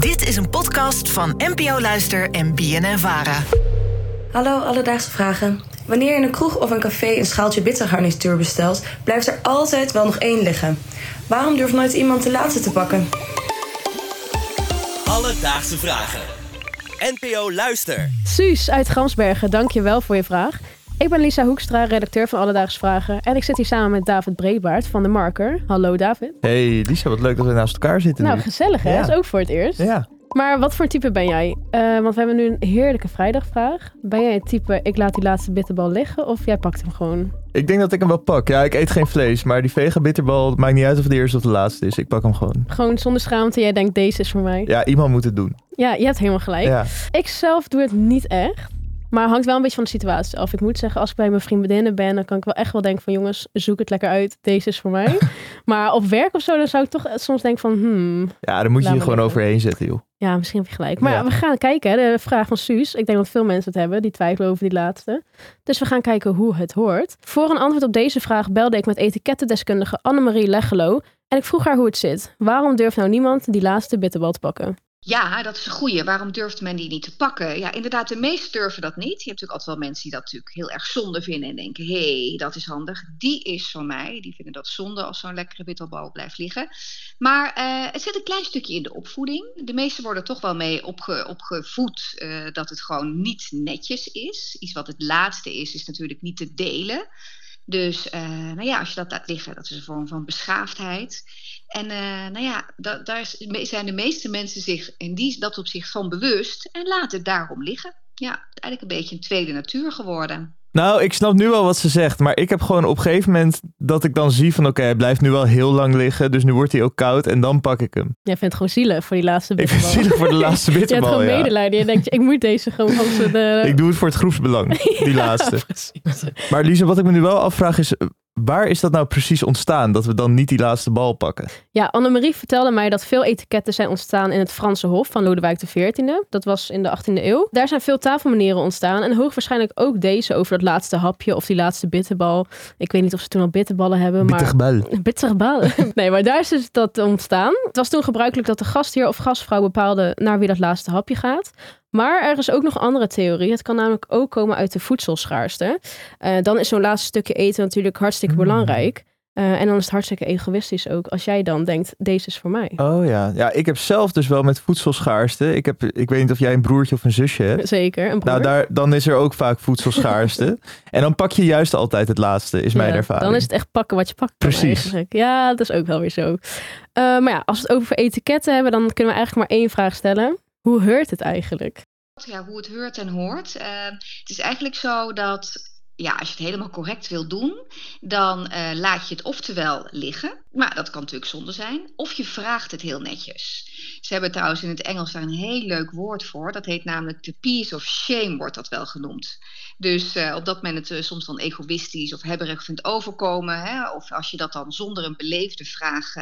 Dit is een podcast van NPO Luister en BNN Vara. Hallo Alledaagse Vragen. Wanneer je in een kroeg of een café een schaaltje bittergarnituur bestelt, blijft er altijd wel nog één liggen. Waarom durft nooit iemand de laatste te pakken? Alledaagse Vragen. NPO Luister. Suus uit Gamsbergen, dank je wel voor je vraag. Ik ben Lisa Hoekstra, redacteur van Alledaagse Vragen. En ik zit hier samen met David Breedbaard van De Marker. Hallo David. Hey Lisa, wat leuk dat we naast elkaar zitten Nou, nu. gezellig hè? Ja. Dat is ook voor het eerst. Ja. Maar wat voor type ben jij? Eh, want we hebben nu een heerlijke vrijdagvraag. Ben jij het type, ik laat die laatste bitterbal liggen of jij pakt hem gewoon? Ik denk dat ik hem wel pak. Ja, ik eet geen vlees, maar die vega bitterbal, het maakt niet uit of het de eerste of de laatste is. Ik pak hem gewoon. Gewoon zonder schaamte, jij denkt deze is voor mij. Ja, iemand moet het doen. Ja, je hebt helemaal gelijk. Ja. Ik zelf doe het niet echt. Maar het hangt wel een beetje van de situatie af. Ik moet zeggen, als ik bij mijn vriendinnen ben, dan kan ik wel echt wel denken van jongens, zoek het lekker uit. Deze is voor mij. maar op werk of zo, dan zou ik toch soms denken van hmm, Ja, daar moet je je gewoon overheen zetten, joh. ja, misschien heb je gelijk. Maar Ja. we gaan kijken, de vraag van Suus. Ik denk dat veel mensen het hebben, die twijfelen over die laatste. Dus we gaan kijken hoe het hoort. Voor een antwoord op deze vraag belde ik met etikettendeskundige Annemarie Leggelo. En ik vroeg haar hoe het zit. Waarom durft nou niemand die laatste bitterbal te pakken? Ja, dat is een goeie. Waarom durft men die niet te pakken? Ja, inderdaad, de meesten durven dat niet. Je hebt natuurlijk altijd wel mensen die dat natuurlijk heel erg zonde vinden en denken: hé, hey, dat is handig. Die is van mij. Die vinden dat zonde als zo'n lekkere bitterbal blijft liggen. Maar eh, het zit een klein stukje in de opvoeding. De meesten worden toch wel mee opge, opgevoed eh, dat het gewoon niet netjes is. Iets wat het laatste is, is natuurlijk niet te delen. Dus eh, nou ja, als je dat laat liggen, dat is een vorm van beschaafdheid. En eh, nou ja, da- daar zijn de meeste mensen zich in die, dat opzicht van bewust en laten het daarom liggen. Ja, eigenlijk een beetje een tweede natuur geworden. Nou, ik snap nu wel wat ze zegt, maar ik heb gewoon op een gegeven moment dat ik dan zie van oké, hij blijft nu wel heel lang liggen, dus nu wordt hij ook koud en dan pak ik hem. Jij vindt het gewoon zielig voor die laatste Ik vind bitterbal. het zielig voor de laatste Je hebt bitterbal, gewoon ja. medelijden. Je denkt, ik moet deze gewoon van zijn... eh, Ik doe het voor het groepsbelang, die laatste. Precies. Maar Lisa, wat ik me nu wel afvraag is, waar is dat nou precies ontstaan, dat we dan niet die laatste bal pakken? Ja, Annemarie vertelde mij dat veel etiketten zijn ontstaan in het Franse Hof van Lodewijk XIV. Dat was in de 18e eeuw. Daar zijn veel tafelmanieren ontstaan. En hoogwaarschijnlijk ook deze over dat laatste hapje of die laatste bitterbal. Ik weet niet of ze toen al bitterballen hebben, maar... Bitterbal. Bitterbal. Nee, maar daar is dus dat ontstaan. Het was toen gebruikelijk dat de gastheer of gastvrouw bepaalde naar wie dat laatste hapje gaat. Maar er is ook nog een andere theorie. Het kan namelijk ook komen uit de voedselschaarste. Eh, dan is zo'n laatste stukje eten natuurlijk hartstikke belangrijk. Eh, en dan is het hartstikke egoïstisch ook als jij dan denkt, deze is voor mij. Oh ja. ja, ik heb zelf dus wel met voedselschaarste. Ik, heb, ik weet niet of jij een broertje of een zusje hebt. Zeker, een broer. Nou, daar, dan is er ook vaak voedselschaarste. en dan pak je juist altijd het laatste, is mijn Ja, ervaring. Dan is het echt pakken wat je pakt. Precies. Ja, dat is ook wel weer zo. Eh, maar ja, als we het over etiketten hebben, dan kunnen we eigenlijk maar één vraag stellen. Hoe heurt het eigenlijk? Ja, hoe het heurt en hoort. Eh, het is eigenlijk zo dat ja, als je het helemaal correct wil doen, dan eh, laat je het oftewel liggen. Maar dat kan natuurlijk zonde zijn. Of je vraagt het heel netjes. Ze hebben trouwens in het Engels daar een heel leuk woord voor. Dat heet namelijk de piece of shame, wordt dat wel genoemd. Dus eh, opdat men het eh, soms dan egoïstisch of hebberig vindt overkomen. Hè, of als je dat dan zonder een beleefde vraag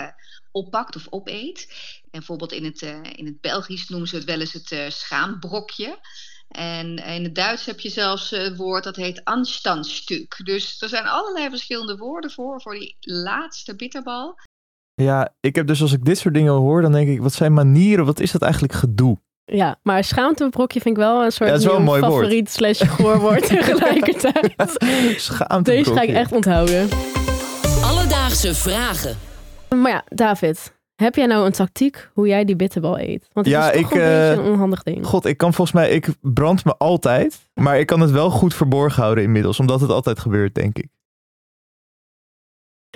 oppakt of opeet. En bijvoorbeeld in het, in het Belgisch noemen ze het wel eens het schaambrokje. En in het Duits heb je zelfs eh, een woord dat heet Anstandstuk. Dus er zijn allerlei verschillende woorden voor, voor die laatste bitterbal. Ja, ik heb dus als ik dit soort dingen hoor, dan denk ik, wat zijn manieren, wat is dat eigenlijk gedoe? Ja, maar schaamtebrokje vind ik wel een soort Ja, wel een mooi woord. favoriet slash gehoorwoord tegelijkertijd. Deze ga ik echt onthouden. Alledaagse Vragen. Maar ja, David, heb jij nou een tactiek hoe jij die bitterbal eet? Want het Ja, is toch ik, een eh, beetje een onhandig ding. God, ik kan volgens mij, ik brand me altijd, maar ik kan het wel goed verborgen houden inmiddels, omdat het altijd gebeurt, denk ik.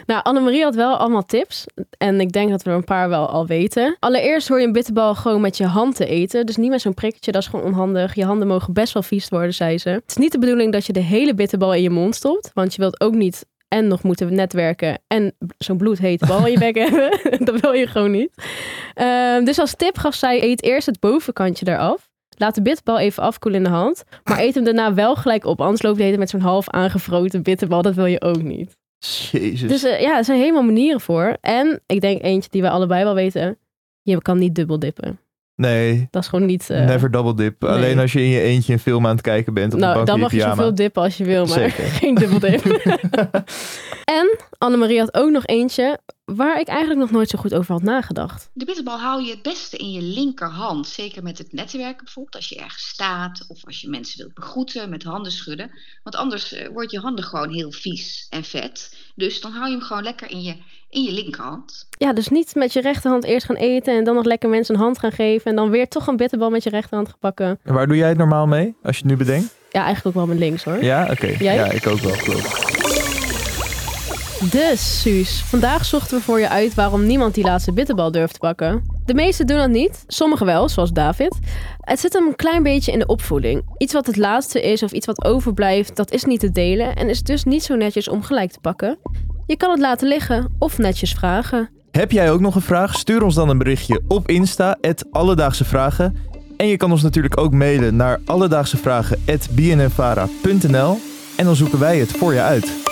Nou, Annemarie had wel allemaal tips. En ik denk dat we er een paar wel al weten. Allereerst hoor je een bitterbal gewoon met je hand te eten. Dus niet met zo'n prikketje, dat is gewoon onhandig. Je handen mogen best wel vies worden, zei ze. Het is niet de bedoeling dat je de hele bitterbal in je mond stopt. Want je wilt ook niet en nog moeten netwerken en zo'n bloedhete bal in je bek hebben. dat wil je gewoon niet. Ehm, dus als tip gaf zij, eet eerst het bovenkantje eraf. Laat de bitterbal even afkoelen in de hand. Maar eet hem daarna wel gelijk op. Anders loop je tijd met zo'n half aangevroten bitterbal. Dat wil je ook niet. Jezus. Dus eh, ja, er zijn helemaal manieren voor. En ik denk eentje die wij allebei wel weten. Je kan niet dubbel dippen. Nee, Dat is gewoon niet... eh, never double dip. nee. Alleen als je in je eentje een film aan het kijken bent op de nou, dan mag je zoveel dippen als je wil, maar Zeker. geen dubbel dip. en Annemarie had ook nog eentje. Waar ik eigenlijk nog nooit zo goed over had nagedacht. De bitterbal hou je het beste in je linkerhand. Zeker met het netwerken bijvoorbeeld. Als je ergens staat of als je mensen wilt begroeten met handen schudden. Want anders uh, wordt je handen gewoon heel vies en vet. Dus dan hou je hem gewoon lekker in je, in je linkerhand. Ja, dus niet met je rechterhand eerst gaan eten en dan nog lekker mensen een hand gaan geven. En dan weer toch een bitterbal met je rechterhand gepakken. En waar doe jij het normaal mee, als je het nu bedenkt? Ja, eigenlijk ook wel met links hoor. Ja, oké. Ja, ik ook wel, geloof ik. Dus, Suus, vandaag zochten we voor je uit waarom niemand die laatste bitterbal durft te pakken. De meesten doen dat niet, sommigen wel, zoals David. Het zit hem een klein beetje in de opvoeding. Iets wat het laatste is of iets wat overblijft, dat is niet te delen en is dus niet zo netjes om gelijk te pakken. Je kan het laten liggen of netjes vragen. Heb jij ook nog een vraag? Stuur ons dan een berichtje op Insta, Alledaagse Vragen. En je kan ons natuurlijk ook mailen naar alledaagsevragen.bnnvara.nl en dan zoeken wij het voor je uit.